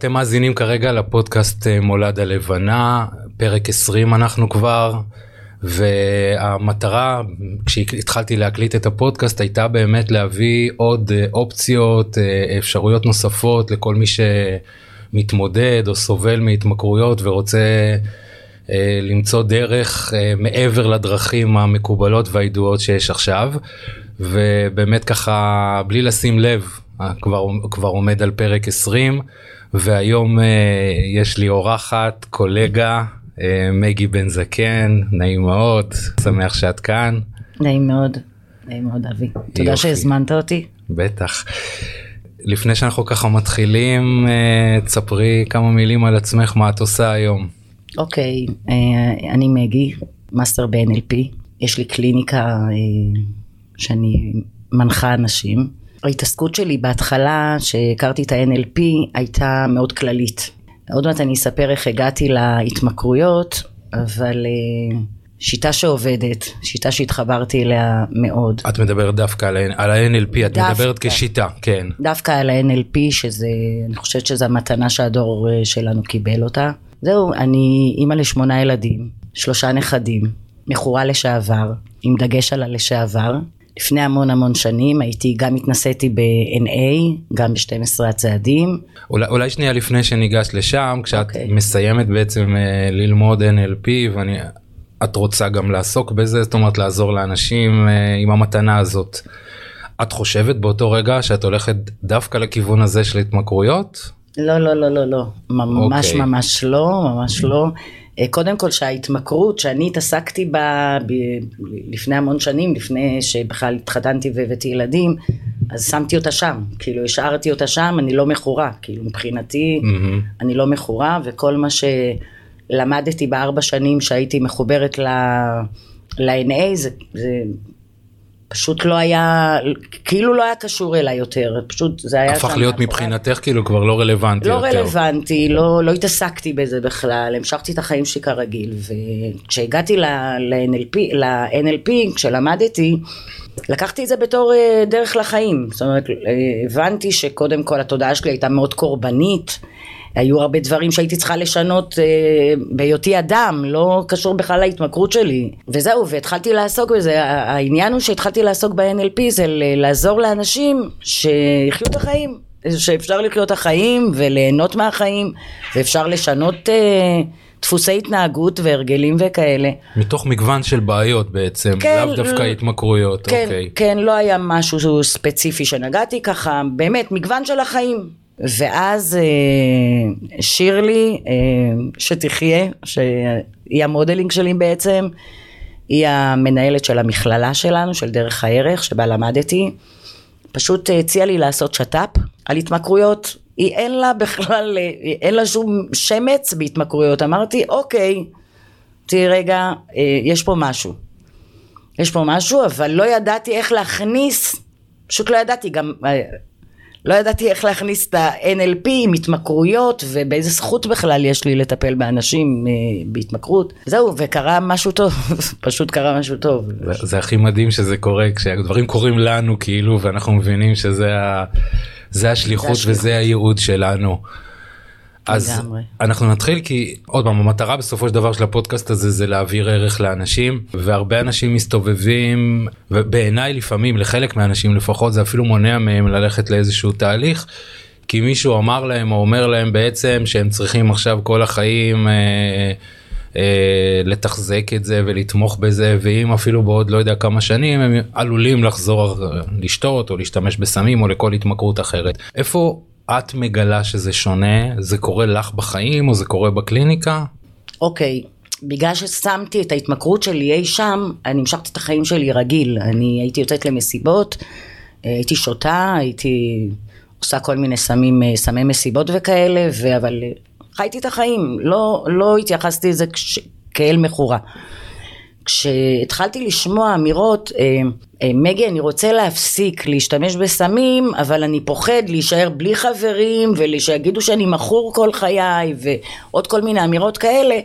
אתם מאזינים כרגע לפודקאסט אה, מולד הלבנה, פרק 20 אנחנו כבר, והמטרה כשהתחלתי להקליט את הפודקאסט הייתה באמת להביא עוד אה, אופציות, אה, אפשרויות נוספות לכל מי שמתמודד או סובל מהתמכרויות ורוצה למצוא דרך מעבר לדרכים המקובלות והידועות שיש עכשיו, ובאמת ככה בלי לשים לב, כבר, כבר עומד על פרק 20. והיום uh, יש לי אורחת, קולגה, uh, מגי בן זקן, נעים מאוד, שמח שאת כאן. נעים מאוד, נעים מאוד אבי. תודה שהזמנת אותי. בטח. לפני שאנחנו ככה מתחילים, uh, תספרי כמה מילים על עצמך, מה את עושה היום. אוקיי, okay, אני מגי, master ב-NLP, יש לי קליניקה שאני מנחה אנשים. ההתעסקות שלי בהתחלה, שהכרתי את ה-NLP, הייתה מאוד כללית. עוד מעט אני אספר איך הגעתי להתמכרויות, אבל אה, שיטה שעובדת, שיטה שהתחברתי אליה מאוד. את מדברת דווקא על ה-NLP, את דווקא, מדברת כשיטה, כן. דווקא על ה-NLP, שזה, אני חושבת שזו המתנה שהדור אה, שלנו קיבל אותה. זהו, אני אימא לשמונה ילדים, שלושה נכדים, מכורה לשעבר, עם דגש על הלשעבר. לפני המון המון שנים הייתי גם התנסיתי ב-NA, גם ב-12 הצעדים. אולי, אולי שנייה לפני שניגש לשם, כשאת okay. אוקיי. מסיימת בעצם uh, ללמוד NLP ואני, את רוצה גם לעסוק בזה, זאת אומרת לעזור לאנשים uh, עם המתנה הזאת. את חושבת באותו רגע שאת הולכת דווקא לכיוון הזה של התמכרויות? לא, לא, לא, לא, לא, ממש okay. אוקיי. ממש לא, ממש לא. אה, קודם כל שההתמכרות שאני התעסקתי בה ב- לפני המון שנים, לפני שבכלל התחתנתי והבאתי ילדים, אז שמתי אותה שם, כאילו השארתי אותה שם, אני לא מכורה, כאילו מבחינתי mm-hmm. אני לא מכורה, וכל מה שלמדתי בארבע שנים שהייתי מחוברת ל-NA זה, זה פשוט לא היה, כאילו לא היה קשור אליי יותר, פשוט זה היה... הפך להיות מבחינתך כאילו כבר לא רלוונטי לא יותר. לא רלוונטי, לא, לא התעסקתי בזה בכלל, המשכתי את החיים שלי כרגיל, וכשהגעתי ל-NLP, ל-NLP, כשלמדתי, לקחתי את זה בתור אה, דרך לחיים, זאת אומרת, הבנתי שקודם כל התודעה שלי הייתה מאוד קורבנית. היו הרבה דברים שהייתי צריכה לשנות אה, בהיותי אדם, לא קשור בכלל להתמכרות שלי. וזהו, והתחלתי לעסוק בזה. העניין הוא שהתחלתי לעסוק ב-NLP זה לעזור לאנשים שיחיו את החיים. שאפשר לחיות את החיים וליהנות מהחיים, ואפשר לשנות אה, דפוסי התנהגות והרגלים וכאלה. מתוך מגוון של בעיות בעצם, כן, לאו דווקא התמכרויות, כן, אוקיי. כן, לא היה משהו ספציפי שנגעתי ככה, באמת, מגוון של החיים. ואז אה, שירלי, אה, שתחיה, שהיא המודלינג שלי בעצם, היא המנהלת של המכללה שלנו, של דרך הערך, שבה למדתי, פשוט הציעה לי לעשות שת"פ על התמכרויות. היא אין לה בכלל, אין לה שום שמץ בהתמכרויות. אמרתי, אוקיי, תראי רגע, אה, יש פה משהו. יש פה משהו, אבל לא ידעתי איך להכניס, פשוט לא ידעתי, גם לא ידעתי איך להכניס את ה-NLP עם התמכרויות ובאיזה זכות בכלל יש לי לטפל באנשים אה, בהתמכרות. זהו, וקרה משהו טוב, פשוט קרה משהו טוב. זה, זה הכי מדהים שזה קורה, כשהדברים קורים לנו כאילו ואנחנו מבינים שזה ה, זה השליחות וזה הייעוד שלנו. אז לגמרי. אנחנו נתחיל כי עוד פעם המטרה בסופו של דבר של הפודקאסט הזה זה להעביר ערך לאנשים והרבה אנשים מסתובבים ובעיניי לפעמים לחלק מהאנשים לפחות זה אפילו מונע מהם ללכת לאיזשהו תהליך. כי מישהו אמר להם או אומר להם בעצם שהם צריכים עכשיו כל החיים אה, אה, לתחזק את זה ולתמוך בזה ואם אפילו בעוד לא יודע כמה שנים הם עלולים לחזור לשתות או להשתמש בסמים או לכל התמכרות אחרת. איפה את מגלה שזה שונה? זה קורה לך בחיים או זה קורה בקליניקה? אוקיי, okay. בגלל ששמתי את ההתמכרות שלי אי שם, אני המשכתי את החיים שלי רגיל. אני הייתי יוצאת למסיבות, הייתי שותה, הייתי עושה כל מיני סמים, סמי מסיבות וכאלה, ו... אבל חייתי את החיים, לא, לא התייחסתי לזה כש... כאל מכורה. כשהתחלתי לשמוע אמירות, אה, אה, מגי אני רוצה להפסיק להשתמש בסמים אבל אני פוחד להישאר בלי חברים ושיגידו שאני מכור כל חיי ועוד כל מיני אמירות כאלה.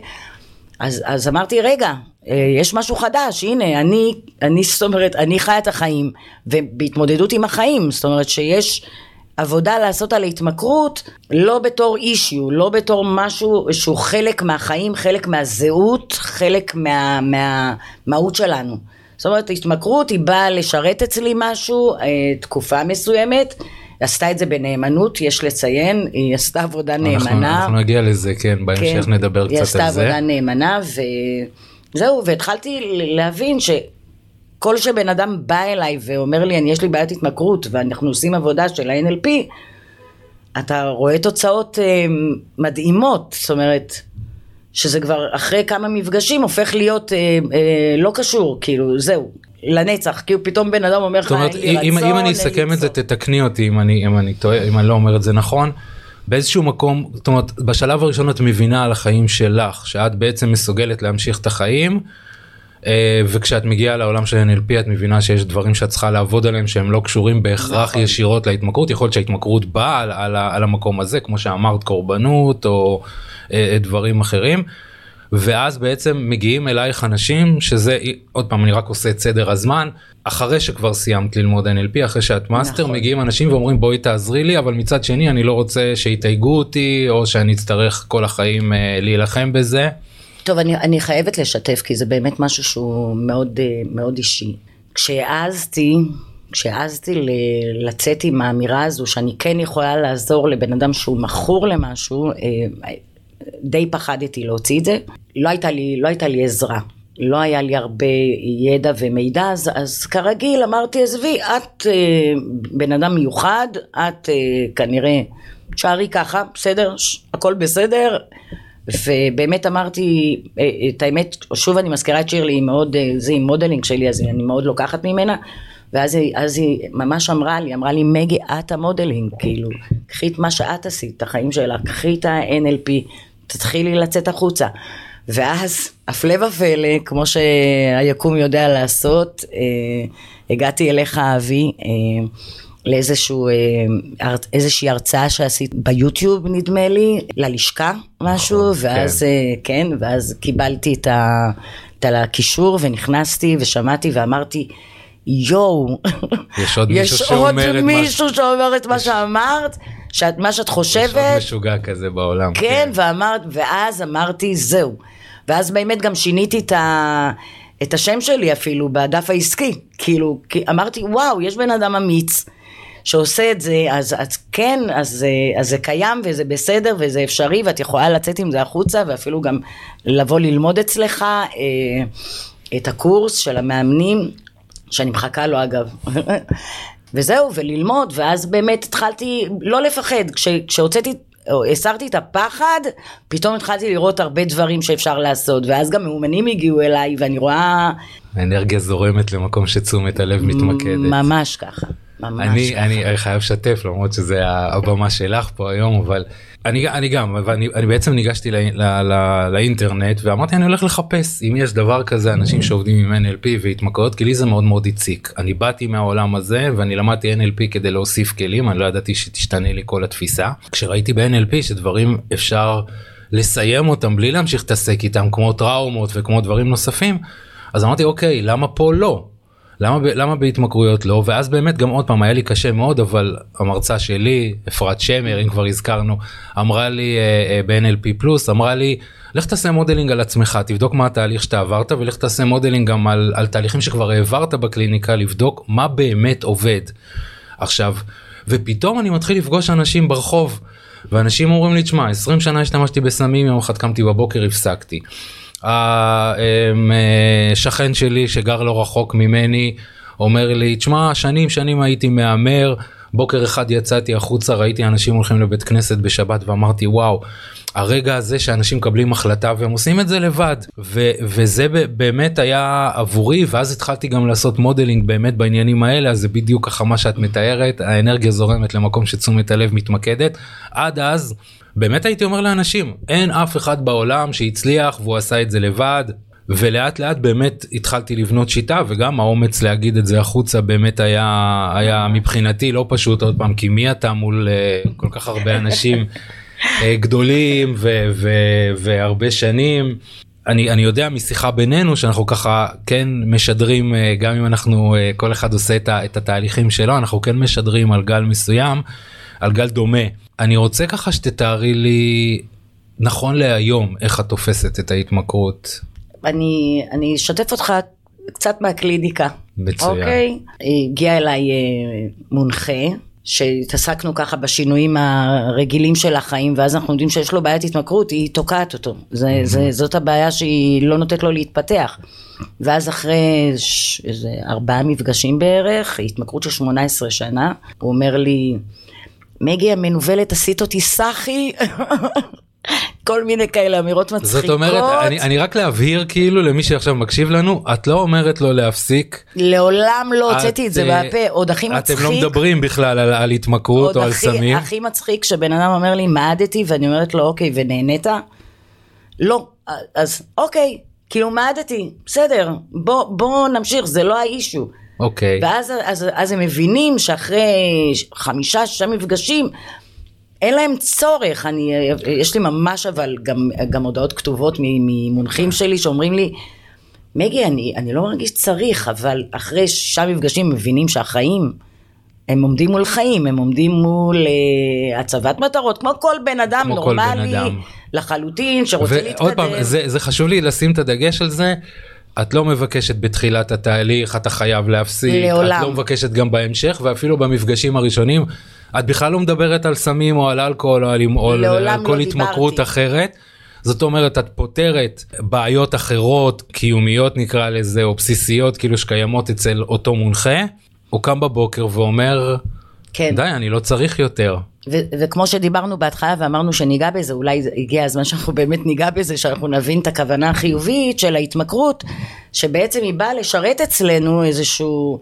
אז, אז אמרתי רגע אה, יש משהו חדש הנה אני, אני זאת אומרת אני חיה את החיים ובהתמודדות עם החיים זאת אומרת שיש עבודה לעשות על ההתמכרות, לא בתור אישיו, לא בתור משהו שהוא חלק מהחיים, חלק מהזהות, חלק מה, מהמהות שלנו. זאת אומרת, התמכרות היא באה לשרת אצלי משהו, אה, תקופה מסוימת. עשתה את זה בנאמנות, יש לציין, היא עשתה עבודה אנחנו, נאמנה. אנחנו נגיע לזה, כן, בהמשך כן, נדבר קצת על זה. היא עשתה עבודה נאמנה, וזהו, והתחלתי להבין ש... כל שבן אדם בא אליי ואומר לי, אני יש לי בעיית התמכרות ואנחנו עושים עבודה של ה-NLP, אתה רואה תוצאות אה, מדהימות, זאת אומרת, שזה כבר אחרי כמה מפגשים הופך להיות אה, אה, לא קשור, כאילו, זהו, לנצח, כאילו פתאום בן אדם אומר לך, אין לי רצון, אם, אם אני אסכם את זה, תתקני אותי אם אני, אם אני טועה, אם אני לא אומר את זה נכון. באיזשהו מקום, זאת אומרת, בשלב הראשון את מבינה על החיים שלך, שאת בעצם מסוגלת להמשיך את החיים. אה, וכשאת מגיעה לעולם של NLP את מבינה שיש דברים שאת צריכה לעבוד עליהם שהם לא קשורים בהכרח נכון. ישירות להתמכרות יכול להיות שההתמכרות באה על, על, על המקום הזה כמו שאמרת קורבנות או אה, אה, דברים אחרים. ואז בעצם מגיעים אלייך אנשים שזה עוד פעם אני רק עושה את סדר הזמן אחרי שכבר סיימת ללמוד NLP אחרי שאת master נכון. מגיעים אנשים ואומרים בואי תעזרי לי אבל מצד שני אני לא רוצה שיתייגו אותי או שאני אצטרך כל החיים להילחם בזה. טוב, אני, אני חייבת לשתף, כי זה באמת משהו שהוא מאוד, אה, מאוד אישי. כשהעזתי, כשהעזתי לצאת עם האמירה הזו, שאני כן יכולה לעזור לבן אדם שהוא מכור למשהו, אה, די פחדתי להוציא את זה. לא הייתה לי, לא הייתה לי עזרה. לא היה לי הרבה ידע ומידע, אז, אז כרגיל אמרתי, עזבי, את אה, בן אדם מיוחד, את אה, כנראה, תשארי ככה, בסדר, הכל בסדר, ובאמת אמרתי אה, את האמת, שוב אני מזכירה את שירלי, היא מאוד, אה, זה עם modeling שלי, אז אני מאוד לוקחת ממנה, ואז היא, היא ממש אמרה לי, אמרה לי, מגי, את ה modeling, כאילו, קחי את מה שאת עשית, את החיים שלך, קחי את ה-NLP, תתחילי לצאת החוצה. ואז, הפלא ופלא, כמו שהיקום יודע לעשות, אה, הגעתי אליך, אבי, אה, לאיזשהו, אה, איזושהי הרצאה שעשית ביוטיוב נדמה לי, ללשכה משהו, נכון, ואז, כן. אה, כן, ואז קיבלתי את, ה, את הקישור ונכנסתי ושמעתי ואמרתי, יואו, יש עוד מישהו שאומר את מה... יש עוד מישהו שאומר את מה שאמרת, שאת, מה שאת חושבת. יש עוד משוגע כזה בעולם. כן, כן. ואמרת, ואז אמרתי, זהו. ואז באמת גם שיניתי את ה... את השם שלי אפילו בדף העסקי, כאילו, אמרתי וואו, יש בן אדם אמיץ שעושה את זה, אז, אז כן, אז, אז זה קיים וזה בסדר וזה אפשרי ואת יכולה לצאת עם זה החוצה ואפילו גם לבוא ללמוד אצלך אה, את הקורס של המאמנים, שאני מחכה לו אגב. וזהו, וללמוד, ואז באמת התחלתי לא לפחד, כש, כשהוצאתי הסרתי את הפחד, פתאום התחלתי לראות הרבה דברים שאפשר לעשות, ואז גם מאומנים הגיעו אליי, ואני רואה... האנרגיה זורמת למקום שתשומת הלב מתמקדת. ממש ככה. ממש אני, ככה. אני חייב לשתף למרות שזה הבמה שלך פה היום אבל אני, אני גם ואני אני בעצם ניגשתי לא, לא, לא, לאינטרנט ואמרתי אני הולך לחפש אם יש דבר כזה אנשים שעובדים עם NLP והתמכרויות כי לי זה מאוד מאוד הציק. אני באתי מהעולם הזה ואני למדתי NLP כדי להוסיף כלים אני לא ידעתי שתשתנה לי כל התפיסה. כשראיתי ב-NLP שדברים אפשר לסיים אותם בלי להמשיך להתעסק איתם כמו טראומות וכמו דברים נוספים אז אמרתי אוקיי למה פה לא למה, למה בהתמכרויות לא ואז באמת גם עוד פעם היה לי קשה מאוד אבל המרצה שלי אפרת שמר אם כבר הזכרנו אמרה לי אה, אה, ב-NLP פלוס אמרה לי לך תעשה modeling על עצמך תבדוק מה התהליך שאתה עברת ולך תעשה modeling גם על, על תהליכים שכבר העברת בקליניקה לבדוק מה באמת עובד. עכשיו ופתאום אני מתחיל לפגוש אנשים ברחוב ואנשים אומרים לי תשמע 20 שנה השתמשתי בסמים יום אחד קמתי בבוקר הפסקתי. השכן שלי שגר לא רחוק ממני אומר לי תשמע שנים שנים הייתי מהמר בוקר אחד יצאתי החוצה ראיתי אנשים הולכים לבית כנסת בשבת ואמרתי וואו הרגע הזה שאנשים מקבלים החלטה והם עושים את זה לבד ו- וזה באמת היה עבורי ואז התחלתי גם לעשות modeling באמת בעניינים האלה אז זה בדיוק ככה מה שאת מתארת האנרגיה זורמת למקום שתשומת הלב מתמקדת עד אז. באמת הייתי אומר לאנשים אין אף אחד בעולם שהצליח והוא עשה את זה לבד ולאט לאט באמת התחלתי לבנות שיטה וגם האומץ להגיד את זה החוצה באמת היה היה מבחינתי לא פשוט עוד פעם כי מי אתה מול uh, כל כך הרבה אנשים uh, גדולים ו- ו- והרבה שנים. אני, אני יודע משיחה בינינו שאנחנו ככה כן משדרים uh, גם אם אנחנו כל אחד עושה את, ה- את התהליכים שלו אנחנו כן משדרים על גל מסוים על גל דומה. אני רוצה ככה שתתארי לי נכון להיום איך את תופסת את ההתמכרות. אני, אני אשתף אותך קצת מהקליניקה. מצוין. אוקיי? הגיע אליי אה, מונחה. שהתעסקנו ככה בשינויים הרגילים של החיים ואז אנחנו יודעים שיש לו בעיית התמכרות היא תוקעת אותו זה, mm-hmm. זה, זאת הבעיה שהיא לא נותנת לו להתפתח ואז אחרי ש... איזה ארבעה מפגשים בערך התמכרות של 18 שנה הוא אומר לי מגי המנוולת עשית אותי סאחי כל מיני כאלה אמירות מצחיקות. זאת אומרת, אני, אני רק להבהיר כאילו למי שעכשיו מקשיב לנו, את לא אומרת לו להפסיק. לעולם לא הוצאתי את זה אה, מהפה, עוד הכי מצחיק. אתם לא מדברים בכלל על, על התמכרות או על סמים. הכי מצחיק שבן אדם אומר לי מעדתי ואני אומרת לו אוקיי ונהנית? לא, אז אוקיי, כאילו מעדתי, בסדר, בוא, בוא נמשיך, זה לא האישו. אוקיי. ואז אז, אז הם מבינים שאחרי חמישה, שישה מפגשים, אין להם צורך, אני, יש לי ממש אבל גם, גם הודעות כתובות ממונחים שלי שאומרים לי, מגי, אני, אני לא מרגיש צריך, אבל אחרי שישה מפגשים מבינים שהחיים, הם עומדים מול חיים, הם עומדים מול uh, הצבת מטרות, כמו כל בן אדם כמו נורמלי, בן אדם. לחלוטין, שרוצה להתקדם. ועוד פעם, זה, זה חשוב לי לשים את הדגש על זה. את לא מבקשת בתחילת התהליך, אתה חייב להפסיק. לעולם. את לא מבקשת גם בהמשך, ואפילו במפגשים הראשונים. את בכלל לא מדברת על סמים או על אלכוהול או על, או על כל לא התמכרות דיברתי. אחרת. זאת אומרת את פותרת בעיות אחרות קיומיות נקרא לזה או בסיסיות כאילו שקיימות אצל אותו מונחה הוא קם בבוקר ואומר כן. די אני לא צריך יותר. ו- וכמו שדיברנו בהתחלה ואמרנו שניגע בזה אולי הגיע הזמן שאנחנו באמת ניגע בזה שאנחנו נבין את הכוונה החיובית של ההתמכרות שבעצם היא באה לשרת אצלנו איזשהו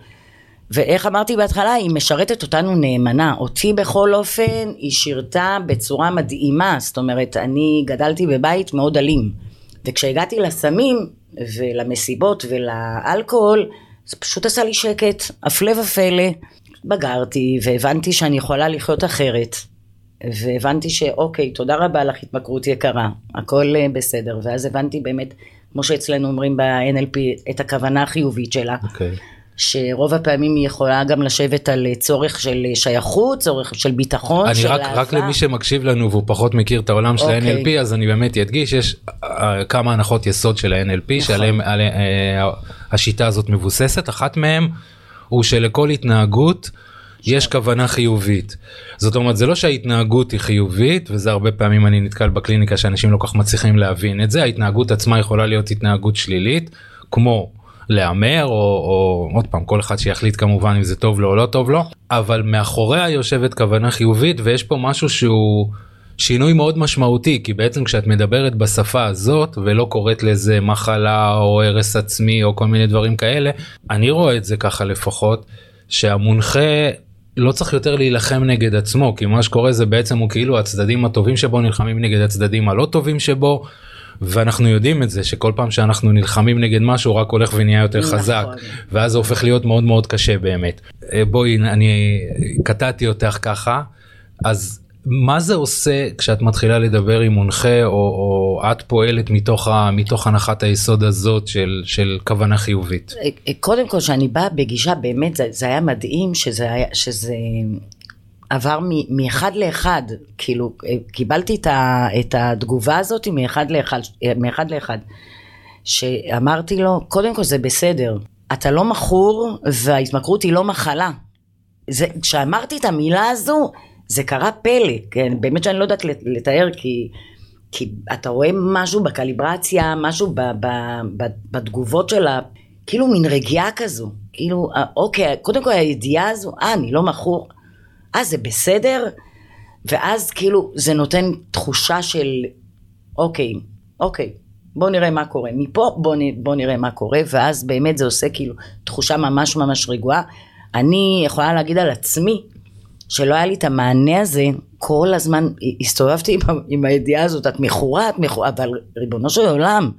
ואיך אמרתי בהתחלה, היא משרתת אותנו נאמנה. אותי בכל אופן, היא שירתה בצורה מדהימה. זאת אומרת, אני גדלתי בבית מאוד אלים. וכשהגעתי לסמים ולמסיבות ולאלכוהול, זה פשוט עשה לי שקט, הפלא ופלא. בגרתי והבנתי שאני יכולה לחיות אחרת. והבנתי שאוקיי, תודה רבה לך התמכרות יקרה, הכל אה, בסדר. ואז הבנתי באמת, כמו שאצלנו אומרים ב-NLP, את הכוונה החיובית שלה. Okay. אוקיי. שרוב הפעמים היא יכולה גם לשבת על צורך של שייכות, צורך של ביטחון, אני של רק, אהבה. רק למי שמקשיב לנו והוא פחות מכיר את העולם של okay. ה-NLP, אז אני באמת אדגיש, יש כמה הנחות יסוד של ה-NLP, נכון. שעליהם uh, השיטה הזאת מבוססת, אחת מהן הוא שלכל התנהגות יש כוונה חיובית. זאת אומרת זה לא שההתנהגות היא חיובית וזה הרבה פעמים אני נתקל בקליניקה שאנשים לא כך מצליחים להבין את זה ההתנהגות עצמה יכולה להיות התנהגות שלילית כמו להמר או, או עוד פעם כל אחד שיחליט כמובן אם זה טוב לו או לא טוב לו אבל מאחוריה יושבת כוונה חיובית ויש פה משהו שהוא שינוי מאוד משמעותי כי בעצם כשאת מדברת בשפה הזאת ולא קוראת לזה מחלה או הרס עצמי או כל מיני דברים כאלה אני רואה את זה ככה לפחות שהמונחה לא צריך יותר להילחם נגד עצמו כי מה שקורה זה בעצם הוא כאילו הצדדים הטובים שבו נלחמים נגד הצדדים הלא טובים שבו ואנחנו יודעים את זה שכל פעם שאנחנו נלחמים נגד משהו רק הולך ונהיה יותר נכון. חזק ואז זה הופך להיות מאוד מאוד קשה באמת. אה, בואי אני קטעתי אותך ככה אז מה זה עושה כשאת מתחילה לדבר עם מונחה או, או את פועלת מתוך, ה, מתוך הנחת היסוד הזאת של, של כוונה חיובית? אה, אה, קודם כל שאני באה בגישה באמת זה, זה היה מדהים שזה, היה, שזה עבר מאחד לאחד, כאילו אה, קיבלתי את התגובה הזאת מאחד לאחד, מאחד לאחד, שאמרתי לו, קודם כל זה בסדר, אתה לא מכור וההתמכרות היא לא מחלה. זה, כשאמרתי את המילה הזו, זה קרה פלא, כן, באמת שאני לא יודעת לתאר כי, כי אתה רואה משהו בקליברציה, משהו ב, ב, ב, בתגובות של ה... כאילו מין רגיעה כזו, כאילו, אה, אוקיי, קודם כל הידיעה הזו, אה, אני לא מכור, אה, זה בסדר? ואז כאילו זה נותן תחושה של, אוקיי, אוקיי, בוא נראה מה קורה. מפה בוא, בוא נראה מה קורה, ואז באמת זה עושה כאילו תחושה ממש ממש רגועה. אני יכולה להגיד על עצמי, שלא היה לי את המענה הזה, כל הזמן הסתובבתי עם, עם הידיעה הזאת, את מכורה, את מכורה, אבל ריבונו של עולם,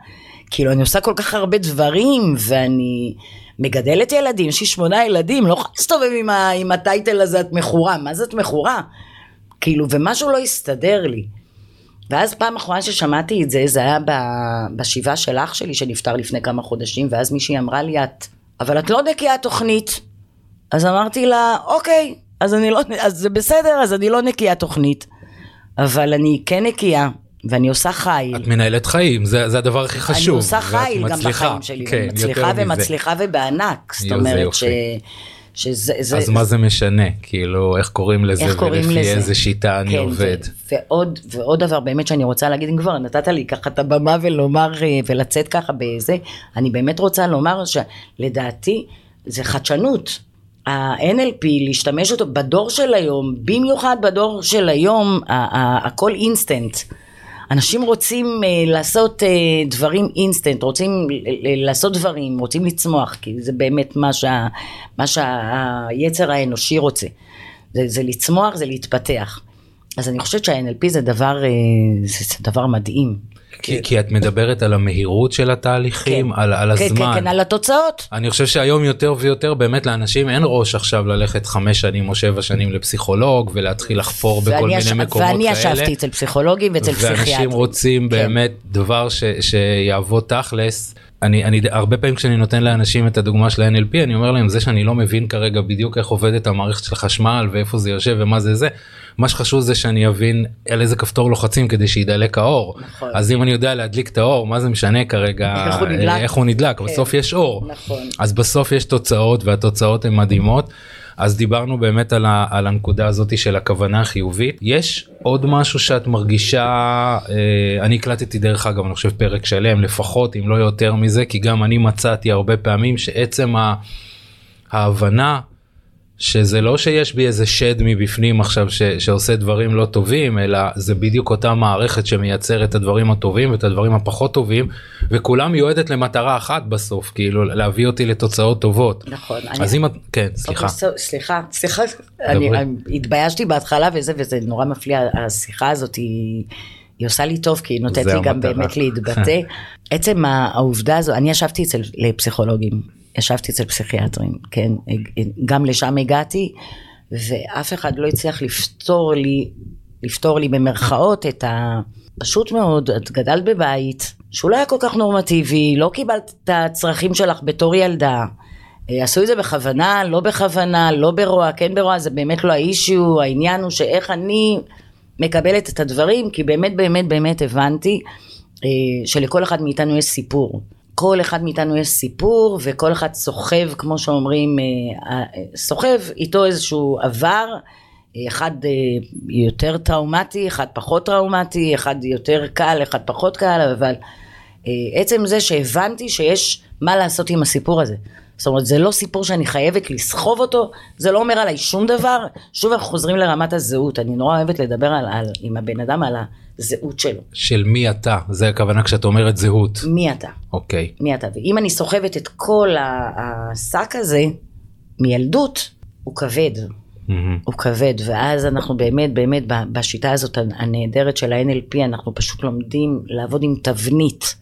כאילו אני עושה כל כך הרבה דברים, ואני מגדלת ילדים, יש לי שמונה ילדים, לא יכולה להסתובב עם, עם הטייטל הזה, את מכורה, מה זה את מכורה? כאילו, ומשהו לא הסתדר לי. ואז פעם אחרונה ששמעתי את זה, זה היה בשבעה של אח שלי שנפטר לפני כמה חודשים, ואז מישהי אמרה לי, את, אבל את לא נקייה תוכנית. אז אמרתי לה, אוקיי, אז אני לא, אז זה בסדר, אז אני לא נקייה תוכנית, אבל אני כן נקייה, ואני עושה חיל. את מנהלת חיים, זה, זה הדבר הכי חשוב. אני עושה חיל גם בחיים שלי, כן, מצליחה ומצליחה ובענק, זאת אומרת ש... שזה... זה, אז מה זה משנה? כאילו, איך קוראים לזה איך קוראים ולפי לזה? איזה שיטה אני כן, עובד? ו- ועוד, ועוד דבר באמת שאני רוצה להגיד, אם כבר נתת לי ככה את הבמה ולומר, אה, ולצאת ככה בזה, אני באמת רוצה לומר שלדעתי זה חדשנות. ה-NLP, להשתמש אותו בדור של היום, במיוחד בדור של היום, הכל אינסטנט. אנשים רוצים uh, לעשות uh, דברים אינסטנט, רוצים לעשות דברים, רוצים לצמוח, כי זה באמת מה, שה, מה שהיצר האנושי רוצה. זה, זה לצמוח, זה להתפתח. אז אני חושבת שה-NLP זה דבר, uh, זה דבר מדהים. כי, כי את מדברת על המהירות של התהליכים, כן, על, על כן, הזמן. כן, כן, על התוצאות. אני חושב שהיום יותר ויותר באמת לאנשים אין ראש עכשיו ללכת חמש שנים או שבע שנים לפסיכולוג ולהתחיל לחפור בכל מיני יש, מקומות ואני כאלה. ואני ישבתי אצל פסיכולוגים ואצל פסיכיאטרים. ואנשים רוצים כן. באמת דבר ש, שיעבוד תכלס. אני, אני הרבה פעמים כשאני נותן לאנשים את הדוגמה של ה-NLP אני אומר להם זה שאני לא מבין כרגע בדיוק איך עובדת המערכת של חשמל ואיפה זה יושב ומה זה זה. מה שחשוב זה שאני אבין על איזה כפתור לוחצים כדי שידלק האור. נכון. אז אם אני יודע להדליק את האור מה זה משנה כרגע איך הוא נדלק, איך הוא נדלק. כן. בסוף יש אור. נכון. אז בסוף יש תוצאות והתוצאות הן מדהימות. אז דיברנו באמת על, ה, על הנקודה הזאת של הכוונה החיובית. יש עוד משהו שאת מרגישה, אה, אני הקלטתי דרך אגב, אני חושב פרק שלם, לפחות אם לא יותר מזה, כי גם אני מצאתי הרבה פעמים שעצם ההבנה שזה לא שיש בי איזה שד מבפנים עכשיו ש, שעושה דברים לא טובים אלא זה בדיוק אותה מערכת שמייצרת את הדברים הטובים ואת הדברים הפחות טובים וכולם מיועדת למטרה אחת בסוף כאילו להביא אותי לתוצאות טובות. נכון. אז אני... אם את כן סליחה. אוקיי, סליחה סליחה אני, אני התביישתי בהתחלה וזה וזה נורא מפליא השיחה הזאת היא. היא עושה לי טוב כי היא נותנת לי גם באמת להתבטא. עצם העובדה הזו, אני ישבתי אצל פסיכולוגים ישבתי אצל פסיכיאטרים, כן, גם לשם הגעתי, ואף אחד לא הצליח לפתור לי, לפתור לי במרכאות את ה... פשוט מאוד, את גדלת בבית שהוא לא היה כל כך נורמטיבי, לא קיבלת את הצרכים שלך בתור ילדה. אה, עשו את זה בכוונה, לא בכוונה, לא ברוע, כן ברוע, זה באמת לא האישיו, העניין הוא שאיך אני מקבלת את הדברים, כי באמת באמת באמת הבנתי אה, שלכל אחד מאיתנו יש סיפור. כל אחד מאיתנו יש סיפור וכל אחד סוחב כמו שאומרים אה, אה, סוחב איתו איזשהו עבר. אחד אה, יותר טראומטי אחד פחות טראומטי אחד יותר קל אחד פחות קל אבל עצם זה שהבנתי שיש מה לעשות עם הסיפור הזה. זאת אומרת זה לא סיפור שאני חייבת לסחוב אותו זה לא אומר עליי שום דבר. שוב אנחנו חוזרים לרמת הזהות. אני נורא אוהבת לדבר על, על, עם הבן אדם על הזהות שלו. של מי אתה זה הכוונה כשאת אומרת זהות. מי אתה. אוקיי. מי אתה ואם אני סוחבת את כל השק הזה מילדות הוא כבד. Mm-hmm. הוא כבד ואז אנחנו באמת באמת בשיטה הזאת הנהדרת של ה-NLP אנחנו פשוט לומדים לעבוד עם תבנית.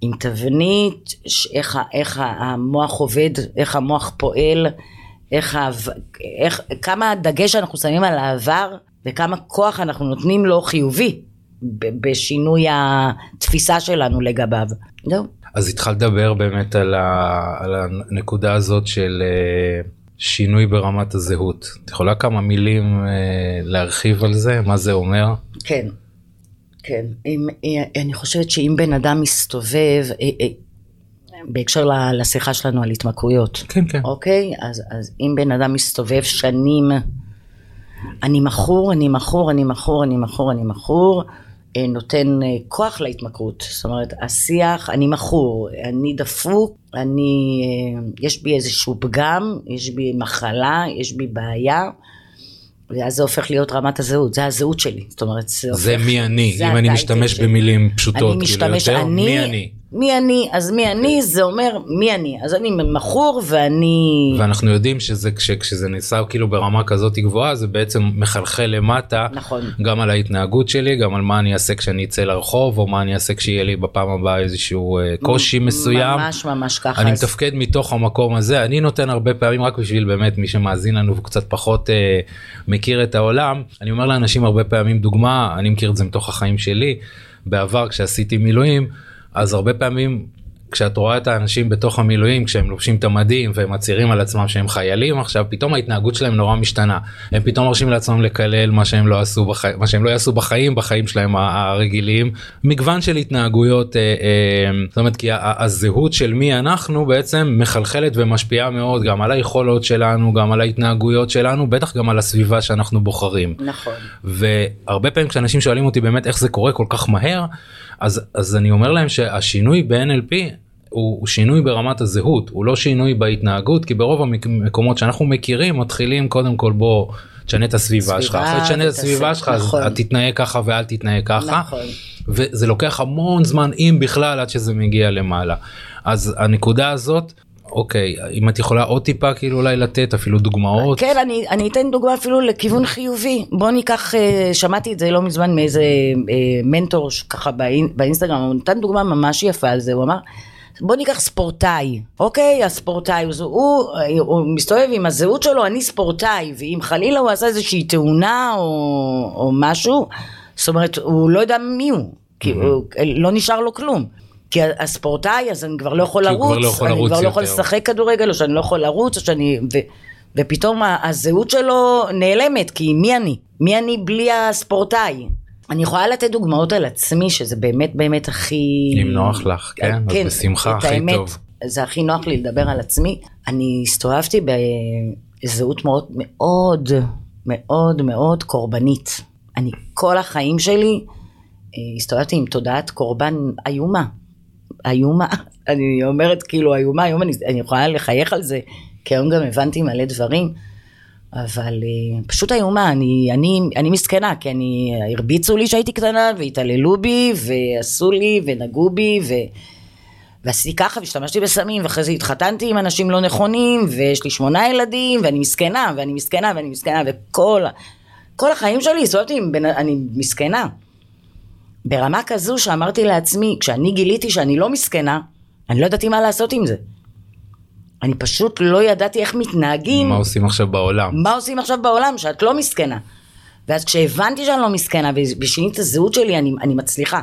עם תבנית, איך, איך המוח עובד, איך המוח פועל, איך, איך, כמה דגש אנחנו שמים על העבר וכמה כוח אנחנו נותנים לו חיובי בשינוי התפיסה שלנו לגביו. זהו. אז התחלת לדבר באמת על, ה, על הנקודה הזאת של אה, שינוי ברמת הזהות. את יכולה כמה מילים אה, להרחיב על זה? מה זה אומר? כן. כן, אם, אה, אני חושבת שאם בן אדם מסתובב, בהקשר לשיחה שלנו על התמכרויות, כן, כן. אוקיי? אז, אז אם בן אדם מסתובב שנים, אני מכור, אני מכור, אני מכור, אני מכור, אני מכור, נותן כוח להתמכרות. זאת אומרת, השיח, אני מכור, אני דפוק, אני, יש בי איזשהו פגם, יש בי מחלה, יש בי בעיה. ואז זה הופך להיות רמת הזהות, זה הזהות שלי, זאת אומרת, זה, זה הופך, מי אני, זה אם אני משתמש במילים פשוטות, אני כאילו משתמש, כאילו יותר, אני, מי אני. מי אני, אז מי אני זה אומר מי אני, אז אני מכור ואני... ואנחנו יודעים שזה כש, כשזה נעשה כאילו ברמה כזאת גבוהה זה בעצם מחלחל למטה, נכון, גם על ההתנהגות שלי, גם על מה אני אעשה כשאני אצא לרחוב, או מה אני אעשה כשיהיה לי בפעם הבאה איזשהו אה, קושי מסוים. ממש ממש ככה. אני אז... מתפקד מתוך המקום הזה, אני נותן הרבה פעמים רק בשביל באמת מי שמאזין לנו וקצת פחות אה, מכיר את העולם, אני אומר לאנשים הרבה פעמים דוגמה, אני מכיר את זה מתוך החיים שלי, בעבר כשעשיתי מילואים. אז הרבה פעמים כשאת רואה את האנשים בתוך המילואים כשהם לובשים את המדים והם מצהירים על עצמם שהם חיילים עכשיו פתאום ההתנהגות שלהם נורא משתנה. הם פתאום מרשים לעצמם לקלל מה שהם לא עשו בחיים מה שהם לא יעשו בחיים בחיים שלהם הרגילים. מגוון של התנהגויות אה, אה, זאת אומרת כי הזהות של מי אנחנו בעצם מחלחלת ומשפיעה מאוד גם על היכולות שלנו גם על ההתנהגויות שלנו בטח גם על הסביבה שאנחנו בוחרים. נכון. והרבה פעמים כשאנשים שואלים אותי באמת איך זה קורה כל כך מהר אז אז אני אומר להם שהשינוי ב-NLP הוא שינוי ברמת הזהות הוא לא שינוי בהתנהגות כי ברוב המקומות שאנחנו מכירים מתחילים קודם כל בוא תשנה את הסביבה שלך אחרי תשנה את הסביבה שלך נכון. אז תתנהג ככה ואל תתנהג ככה נכון. וזה לוקח המון זמן אם בכלל עד שזה מגיע למעלה אז הנקודה הזאת אוקיי אם את יכולה עוד טיפה כאילו אולי לתת אפילו דוגמאות כן אני אני אתן דוגמה אפילו לכיוון חיובי בוא ניקח אה, שמעתי את זה לא מזמן מאיזה אה, מנטור ככה באינסטגרם הוא נתן דוגמה ממש יפה על זה הוא אמר בוא ניקח ספורטאי, אוקיי? הספורטאי, הוא, הוא, הוא מסתובב עם הזהות שלו, אני ספורטאי, ואם חלילה הוא עשה איזושהי תאונה או, או משהו, זאת אומרת, הוא לא יודע מי הוא, כי הוא, לא נשאר לו כלום. כי הספורטאי, אז אני כבר לא יכול לרוץ, לא יכול אני כבר לא יכול לשחק כדורגל, או שאני לא יכול לרוץ, או שאני... ו, ופתאום הזהות שלו נעלמת, כי מי אני? מי אני בלי הספורטאי? אני יכולה לתת דוגמאות על עצמי שזה באמת באמת הכי... אם נוח לך, כן, כן אז בשמחה הכי האמת, טוב. זה הכי נוח לי לדבר על עצמי. אני הסתובבתי בזהות מאוד מאוד מאוד מאוד קורבנית. אני כל החיים שלי אה, הסתובבתי עם תודעת קורבן איומה. איומה, אני אומרת כאילו איומה, היום אני, אני יכולה לחייך על זה, כי היום גם הבנתי מלא דברים. אבל uh, פשוט איומה, אני, אני, אני מסכנה, כי אני, הרביצו לי שהייתי קטנה, והתעללו בי, ועשו לי, ונגעו בי, ו... ועשיתי ככה, והשתמשתי בסמים, ואחרי זה התחתנתי עם אנשים לא נכונים, ויש לי שמונה ילדים, ואני מסכנה, ואני מסכנה, ואני מסכנה, וכל כל החיים שלי הסתובבתי עם בן... אני מסכנה. ברמה כזו שאמרתי לעצמי, כשאני גיליתי שאני לא מסכנה, אני לא ידעתי מה לעשות עם זה. אני פשוט לא ידעתי איך מתנהגים. מה עושים עכשיו בעולם? מה עושים עכשיו בעולם, שאת לא מסכנה. ואז כשהבנתי שאני לא מסכנה ושינית את הזהות שלי, אני, אני מצליחה.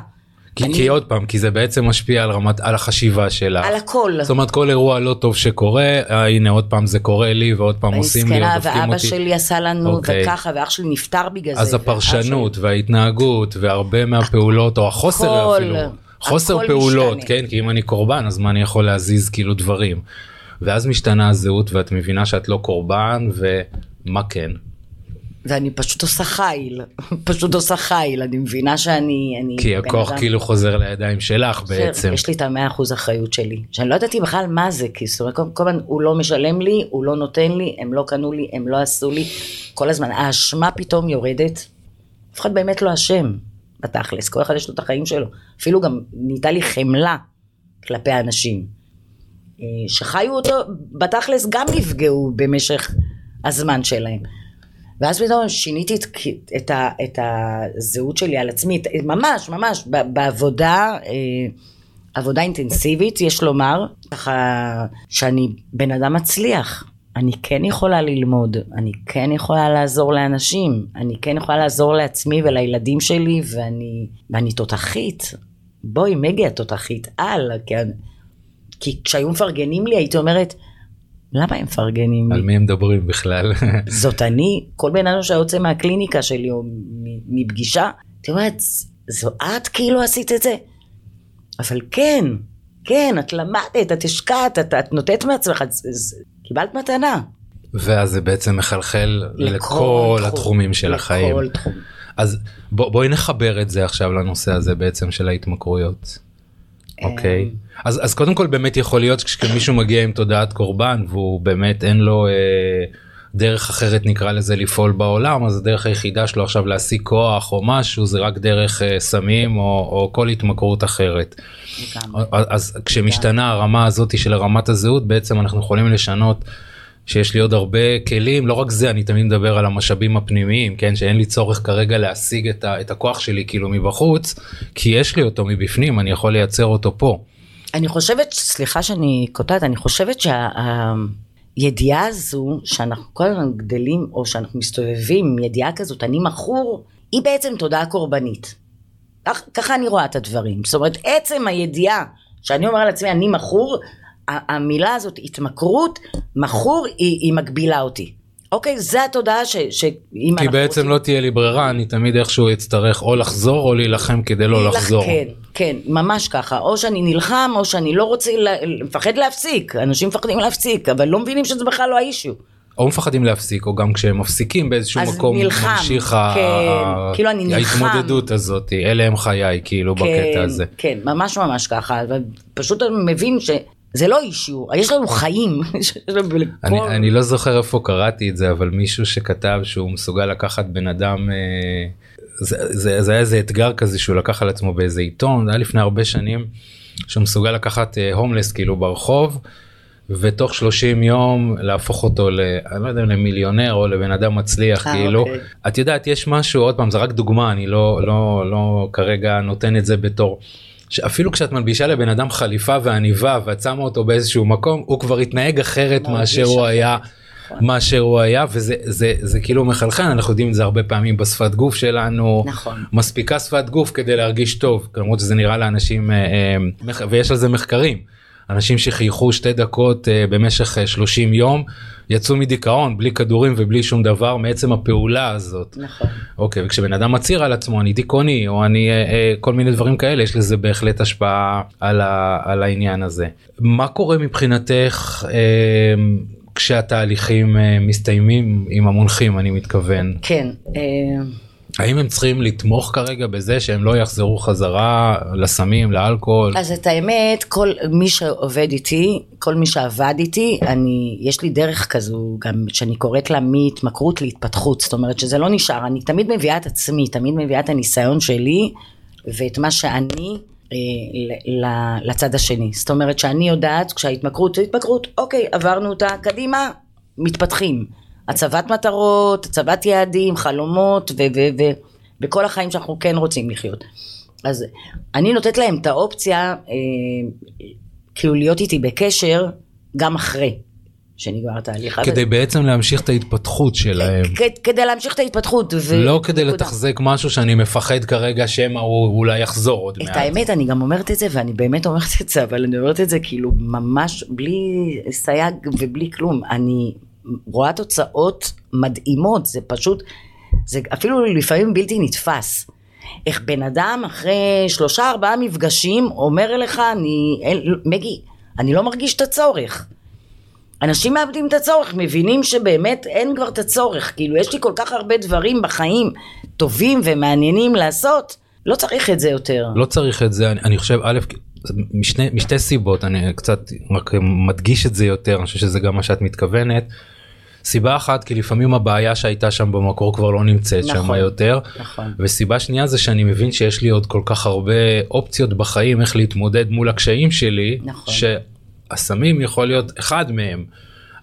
כי, אני... כי עוד פעם, כי זה בעצם משפיע על רמת, על החשיבה שלה. על הכל. זאת אומרת, כל אירוע לא טוב שקורה, אה, הנה עוד פעם זה קורה לי, ועוד פעם עושים לי, דופקים אותי. ואבא שלי עשה לנו, אוקיי. וככה, ואח שלי נפטר בגלל אז זה. אז הפרשנות שלי... וההתנהגות, והרבה מהפעולות, או החוסר אפילו, חוסר פעולות, משתנה. כן? כי אם אני קורבן, אז מה אני יכול להזיז כאילו דברים. ואז משתנה הזהות ואת מבינה שאת לא קורבן ומה כן. ואני פשוט עושה חיל, פשוט עושה חיל, אני מבינה שאני... אני כי הכוח אדם... כאילו חוזר לידיים שלך בעצם. יש לי את המאה אחוז אחריות שלי, שאני לא ידעתי בכלל מה זה, כי זאת אומרת, כל הזמן הוא לא משלם לי, הוא לא נותן לי, הם לא קנו לי, הם לא עשו לי, כל הזמן האשמה פתאום יורדת, אף אחד באמת לא אשם, בתכלס, כל אחד יש לו את החיים שלו, אפילו גם נהייתה לי חמלה כלפי האנשים. אה, שחיו אותו, בתכלס גם נפגעו במשך הזמן שלהם. ואז פתאום שיניתי את, את, ה, את הזהות שלי על עצמי, ממש ממש בעבודה, אה, עבודה אינטנסיבית יש לומר, ככה שאני בן אדם מצליח, אני כן יכולה ללמוד, אני כן יכולה לעזור לאנשים, אני כן יכולה לעזור לעצמי ולילדים שלי ואני, ואני תותחית, בואי מגי התותחית על, כן. כי כשהיו מפרגנים לי הייתי אומרת, למה הם מפרגנים לי? על מי הם מדברים בכלל? זאת אני, כל בן אדם שהיה יוצא מהקליניקה שלי או מפגישה, הייתי אומרת, זו את כאילו עשית את זה? אבל כן, כן, את למדת, את השקעת, את, את נותנת מעצמך, את, קיבלת מתנה. ואז זה בעצם מחלחל לכל, לכל התחומים של לכל החיים. לכל תחום. אז בוא, בואי נחבר את זה עכשיו לנושא הזה בעצם של ההתמכרויות. אוקיי. Okay. אז אז קודם כל באמת יכול להיות כשמישהו מגיע עם תודעת קורבן והוא באמת אין לו אה, דרך אחרת נקרא לזה לפעול בעולם אז הדרך היחידה שלו עכשיו להשיג כוח או משהו זה רק דרך אה, סמים או, או כל התמכרות אחרת. אז, אז כשמשתנה הרמה הזאת של רמת הזהות בעצם אנחנו יכולים לשנות. שיש לי עוד הרבה כלים לא רק זה אני תמיד מדבר על המשאבים הפנימיים כן שאין לי צורך כרגע להשיג את, ה, את הכוח שלי כאילו מבחוץ כי יש לי אותו מבפנים אני יכול לייצר אותו פה. אני חושבת, סליחה שאני קוטעת, אני חושבת שהידיעה הזו שאנחנו כל הזמן גדלים, או שאנחנו מסתובבים עם ידיעה כזאת, אני מכור, היא בעצם תודעה קורבנית. ככה אני רואה את הדברים. זאת אומרת, עצם הידיעה כשאני אומר לעצמי אני מכור, המילה הזאת התמכרות, מכור היא, היא מגבילה אותי. אוקיי, זה התודעה ש... ש כי בעצם רוצים... לא תהיה לי ברירה, אני תמיד איכשהו אצטרך או לחזור או להילחם כדי לא לחזור. כן, כן, ממש ככה. או שאני נלחם או שאני לא רוצה, מפחד להפסיק. אנשים מפחדים להפסיק, אבל לא מבינים שזה בכלל לא האישו. או מפחדים להפסיק או גם כשהם מפסיקים באיזשהו מקום נלחם, ממשיך כן, ה... כאילו אני נלחם. ההתמודדות הזאת אלה הם חיי כאילו כן, בקטע הזה. כן ממש ממש ככה פשוט אני מבין שזה לא אישיו יש לנו חיים. אני, אני לא זוכר איפה קראתי את זה אבל מישהו שכתב שהוא מסוגל לקחת בן אדם. אה, זה, זה, זה היה איזה אתגר כזה שהוא לקח על עצמו באיזה עיתון זה היה לפני הרבה שנים שהוא מסוגל לקחת הומלס אה, כאילו ברחוב ותוך 30 יום להפוך אותו ל... אני לא יודע למיליונר או לבן אדם מצליח 아, אה, כאילו אוקיי. את יודעת יש משהו עוד פעם זה רק דוגמה אני לא לא לא כרגע נותן את זה בתור. אפילו כשאת מלבישה לבן אדם חליפה ועניבה ואת שמה אותו באיזשהו מקום הוא כבר התנהג אחרת מאשר הוא היה נכון. מאשר הוא היה וזה זה זה כאילו מחלחל אנחנו יודעים את זה הרבה פעמים בשפת גוף שלנו נכון מספיקה שפת גוף כדי להרגיש טוב למרות שזה נראה לאנשים אה, אה, ויש על זה מחקרים. אנשים שחייכו שתי דקות uh, במשך uh, אה, 30 יום יצאו מדיכאון בלי כדורים ובלי שום דבר מעצם הפעולה הזאת. נכון. אוקיי וכשבן אדם מצהיר על עצמו אני דיכאוני או אני uh, uh, כל מיני דברים כאלה יש לזה בהחלט השפעה על, ה, על העניין הזה. מה קורה מבחינתך uh, כשהתהליכים uh, מסתיימים עם המונחים אני מתכוון. כן. האם הם צריכים לתמוך כרגע בזה שהם לא יחזרו חזרה לסמים, לאלכוהול? אז את האמת, כל מי שעובד איתי, כל מי שעבד איתי, אני, יש לי דרך כזו גם שאני קוראת לה מהתמכרות להתפתחות, זאת אומרת שזה לא נשאר, אני תמיד מביאה את עצמי, תמיד מביאה את הניסיון שלי ואת מה שאני אה, לצד השני. זאת אומרת שאני יודעת כשההתמכרות זה התמכרות, אוקיי, עברנו אותה, קדימה, מתפתחים. הצבת מטרות, הצבת יעדים, חלומות וכל החיים שאנחנו כן רוצים לחיות. אז אני נותנת להם את האופציה אה, כאילו להיות איתי בקשר גם אחרי שנגמר התהליך. כדי אבל... בעצם להמשיך את ההתפתחות שלהם. כ- כדי להמשיך את ההתפתחות. ו... לא כדי לתחזק משהו שאני מפחד כרגע שמא הוא אולי יחזור עוד מעט. את האמת אני גם אומרת את זה ואני באמת אומרת את זה אבל אני אומרת את זה כאילו ממש בלי סייג ובלי כלום. אני רואה תוצאות מדהימות, זה פשוט, זה אפילו לפעמים בלתי נתפס. איך בן אדם אחרי שלושה ארבעה מפגשים אומר לך, אני, מגי, אני לא מרגיש את הצורך. אנשים מאבדים את הצורך, מבינים שבאמת אין כבר את הצורך, כאילו יש לי כל כך הרבה דברים בחיים טובים ומעניינים לעשות, לא צריך את זה יותר. לא צריך את זה, אני, אני חושב, א', משני, משתי סיבות, אני קצת רק מדגיש את זה יותר, אני חושב שזה גם מה שאת מתכוונת. סיבה אחת כי לפעמים הבעיה שהייתה שם במקור כבר לא נמצאת נכון, שם יותר נכון. וסיבה שנייה זה שאני מבין שיש לי עוד כל כך הרבה אופציות בחיים איך להתמודד מול הקשיים שלי נכון. שהסמים יכול להיות אחד מהם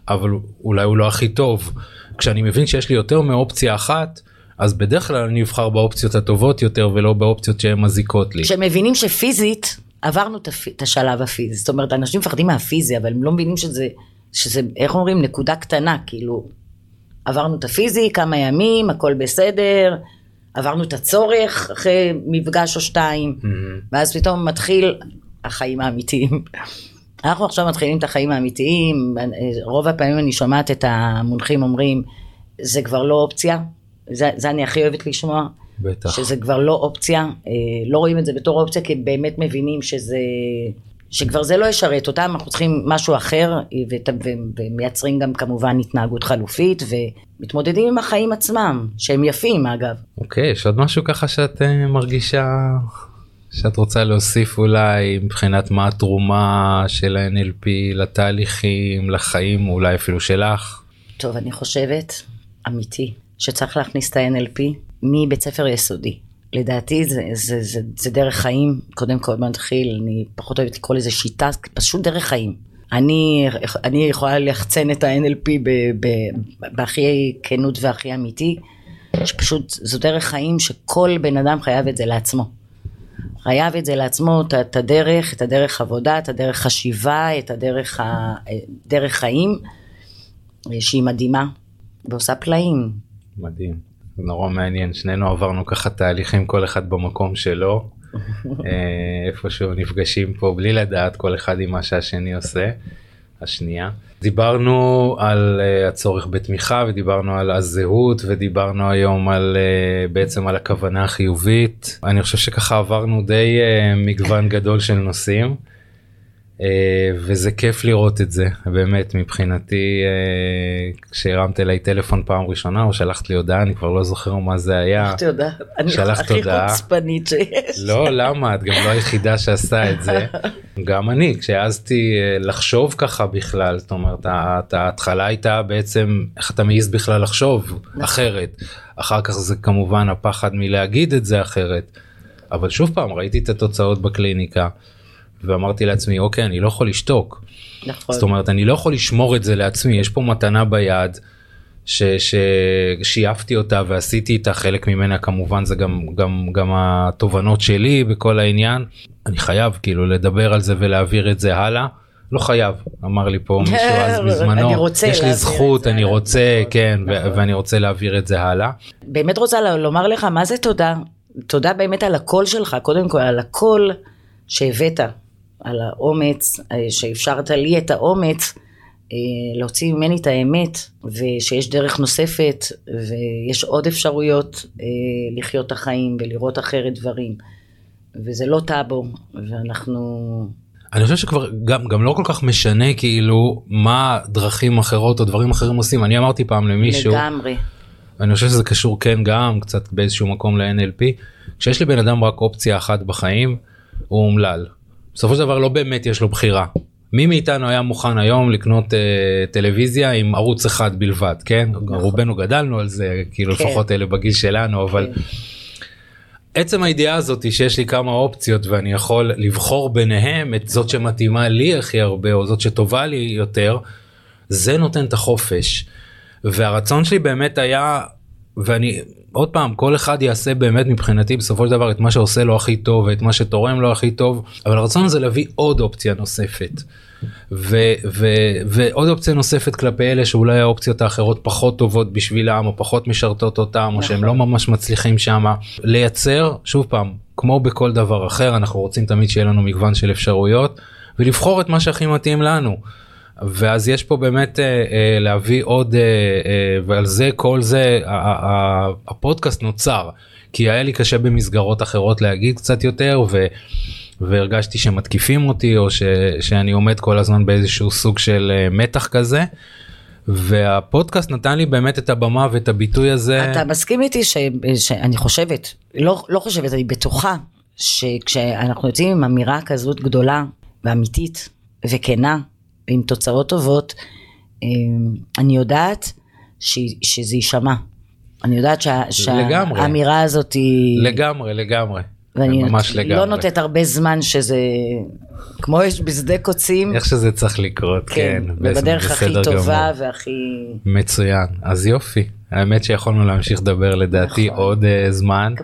אבל אולי הוא לא הכי טוב כשאני מבין שיש לי יותר מאופציה אחת. אז בדרך כלל אני אבחר באופציות הטובות יותר ולא באופציות שהן מזיקות לי. כשמבינים שפיזית עברנו את השלב הפיזי, זאת אומרת אנשים מפחדים מהפיזי אבל הם לא מבינים שזה שזה, איך אומרים, נקודה קטנה, כאילו, עברנו את הפיזי, כמה ימים, הכל בסדר, עברנו את הצורך אחרי מפגש או שתיים, mm-hmm. ואז פתאום מתחיל החיים האמיתיים. אנחנו עכשיו מתחילים את החיים האמיתיים, רוב הפעמים אני שומעת את המונחים אומרים, זה כבר לא אופציה, זה, זה אני הכי אוהבת לשמוע. בטח. שזה כבר לא אופציה, אה, לא רואים את זה בתור אופציה כי באמת מבינים שזה... שכבר זה לא ישרת אותם, אנחנו צריכים משהו אחר, ומייצרים גם כמובן התנהגות חלופית, ומתמודדים עם החיים עצמם, שהם יפים אגב. אוקיי, okay, יש עוד משהו ככה שאת uh, מרגישה שאת רוצה להוסיף אולי מבחינת מה התרומה של ה-NLP לתהליכים, לחיים, אולי אפילו שלך? טוב, אני חושבת, אמיתי, שצריך להכניס את ה-NLP מבית ספר יסודי. לדעתי זה, זה, זה, זה דרך חיים, קודם כל מתחיל, אני פחות אוהבת לקרוא לזה שיטה, פשוט דרך חיים. אני, אני יכולה לחצן את ה-NLP בהכי כנות והכי אמיתי, שפשוט זו דרך חיים שכל בן אדם חייב את זה לעצמו. חייב את זה לעצמו, את, הדרך, את הדרך עבודה, את הדרך חשיבה, את הדרך, ה, דרך חיים, שהיא מדהימה ועושה פלאים. מדהים. נורא מעניין שנינו עברנו ככה תהליכים כל אחד במקום שלו איפשהו נפגשים פה בלי לדעת כל אחד עם מה שהשני עושה. השנייה. דיברנו על uh, הצורך בתמיכה ודיברנו על הזהות ודיברנו היום על uh, בעצם על הכוונה החיובית. אני חושב שככה עברנו די uh, מגוון גדול של נושאים. אה, וזה כיף לראות את זה באמת מבחינתי אה, כשהרמת אליי טלפון פעם ראשונה או שלחת לי הודעה אני כבר לא זוכר מה זה היה. שלחת הודעה. הכי חוצפנית שיש. לא למה את גם לא היחידה שעשה את זה. גם אני כשהעזתי אה, לחשוב ככה בכלל זאת אומרת ההתחלה הייתה בעצם איך אתה מעז בכלל לחשוב נכון. אחרת אחר כך זה כמובן הפחד מלהגיד את זה אחרת. אבל שוב פעם ראיתי את התוצאות בקליניקה. ואמרתי לעצמי אוקיי אני לא יכול לשתוק. נכון. זאת אומרת אני לא יכול לשמור את זה לעצמי יש פה מתנה ביד ששייפתי אותה ועשיתי איתה חלק ממנה כמובן זה גם גם גם התובנות שלי בכל העניין אני חייב כאילו לדבר על זה ולהעביר את זה הלאה. לא חייב אמר לי פה מישהו אז בזמנו יש לי זכות אני רוצה כן נכון. ואני רוצה להעביר את זה הלאה. באמת רוצה לומר לך מה זה תודה תודה באמת על הקול שלך קודם כל על הקול שהבאת על האומץ, אה, שאפשרת לי את האומץ אה, להוציא ממני את האמת, ושיש דרך נוספת, ויש עוד אפשרויות אה, לחיות את החיים ולראות אחרת דברים. וזה לא טאבו, ואנחנו... אני חושב שכבר גם גם לא כל כך משנה כאילו מה דרכים אחרות או דברים אחרים עושים. אני אמרתי פעם למישהו לגמרי. אני חושב שזה קשור כן גם קצת באיזשהו מקום ל-NLP כשיש לבן אדם רק אופציה אחת בחיים הוא אומלל בסופו של דבר לא באמת יש לו בחירה. מי מאיתנו היה מוכן היום לקנות uh, טלוויזיה עם ערוץ אחד בלבד כן נכון. רובנו גדלנו על זה כאילו כן. לפחות אלה בגיל שלנו אבל כן. עצם הידיעה הזאת שיש לי כמה אופציות ואני יכול לבחור ביניהם את זאת שמתאימה לי הכי הרבה או זאת שטובה לי יותר זה נותן את החופש והרצון שלי באמת היה ואני עוד פעם כל אחד יעשה באמת מבחינתי בסופו של דבר את מה שעושה לו הכי טוב ואת מה שתורם לו הכי טוב אבל הרצון זה להביא עוד אופציה נוספת. ו- ו- ועוד אופציה נוספת כלפי אלה שאולי האופציות האחרות פחות טובות בשבילם או פחות משרתות אותם או שהם לא נכון. ממש מצליחים שמה לייצר שוב פעם כמו בכל דבר אחר אנחנו רוצים תמיד שיהיה לנו מגוון של אפשרויות ולבחור את מה שהכי מתאים לנו. ואז יש פה באמת אה, אה, להביא עוד אה, ועל זה כל זה הפודקאסט נוצר כי היה לי קשה במסגרות אחרות להגיד קצת יותר ו, והרגשתי שמתקיפים אותי או ש, שאני עומד כל הזמן באיזשהו סוג של מתח כזה. והפודקאסט נתן לי באמת את הבמה ואת הביטוי הזה. אתה מסכים איתי ש, שאני חושבת, לא, לא חושבת, אני בטוחה שכשאנחנו יוצאים עם אמירה כזאת גדולה ואמיתית וכנה, עם תוצאות טובות, אמ, אני יודעת ש, שזה יישמע. אני יודעת שה, שהאמירה הזאת היא... לגמרי, לגמרי. ואני ממש לא לגמרי. נותנת הרבה זמן שזה כמו יש בשדה קוצים. איך שזה צריך לקרות, כן. כן ובדרך הכי טובה גמור. והכי... מצוין, אז יופי. האמת שיכולנו להמשיך לדבר לדעתי נכון. עוד uh, זמן.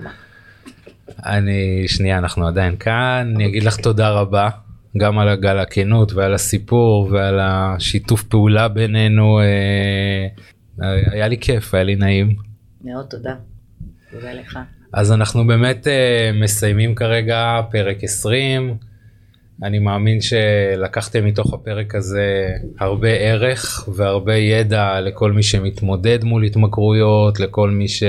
אני שנייה אנחנו עדיין כאן אני אגיד לך תודה רבה גם על הגל הכנות ועל הסיפור ועל השיתוף פעולה בינינו אה, היה לי כיף היה לי נעים. מאוד תודה. תודה לך. אז אנחנו באמת אה, מסיימים כרגע פרק 20. אני מאמין שלקחתם מתוך הפרק הזה הרבה ערך והרבה ידע לכל מי שמתמודד מול התמכרויות, לכל מי ש...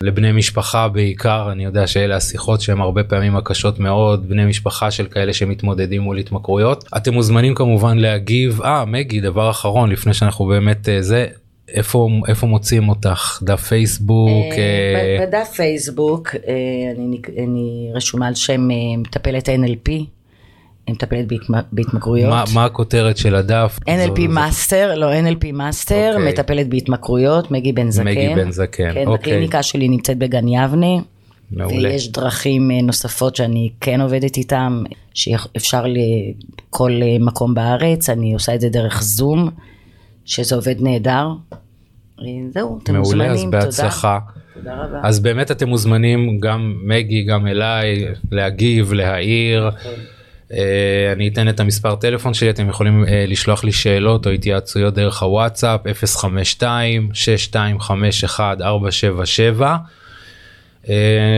לבני משפחה בעיקר, אני יודע שאלה השיחות שהן הרבה פעמים הקשות מאוד, בני משפחה של כאלה שמתמודדים מול התמכרויות. אתם מוזמנים כמובן להגיב, אה מגי דבר אחרון לפני שאנחנו באמת אה, זה, איפה איפה מוצאים אותך? דף פייסבוק אה, בדף פייסבוק אני, אני רשומה על שם מטפלת NLP אני מטפלת בהתמכרויות. מה, מה הכותרת של הדף? NLP master, לא NLP master, okay. מטפלת בהתמכרויות, מגי בן זקן. מגי בן זקן, כן, אוקיי. הקליניקה שלי נמצאת בגן יבנה. מעולה. ויש דרכים אה, נוספות שאני כן עובדת איתם, שאפשר לכל אה, מקום בארץ, אני עושה את זה דרך זום, שזה עובד נהדר. אה, זהו, אתם מעולה, מוזמנים, אז בהצלחה. תודה. רבה. אז באמת אתם מוזמנים, גם מגי, גם אליי, להגיב, להעיר. נכון. אה, אני אתן את המספר טלפון שלי אתם יכולים אה, לשלוח לי שאלות או התייעצויות דרך הוואטסאפ 052 6251 477 אה,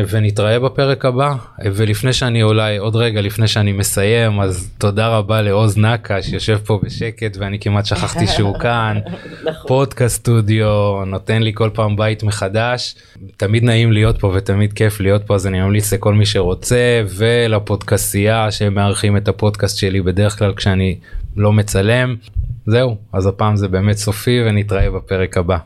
ונתראה בפרק הבא ולפני שאני אולי עוד רגע לפני שאני מסיים אז תודה רבה לעוז נקה שיושב פה בשקט ואני כמעט שכחתי שהוא כאן נכון. פודקאסט סטודיו נותן לי כל פעם בית מחדש תמיד נעים להיות פה ותמיד כיף להיות פה אז אני ממליץ לכל מי שרוצה ולפודקאסייה שמארחים את הפודקאסט שלי בדרך כלל כשאני לא מצלם זהו אז הפעם זה באמת סופי ונתראה בפרק הבא.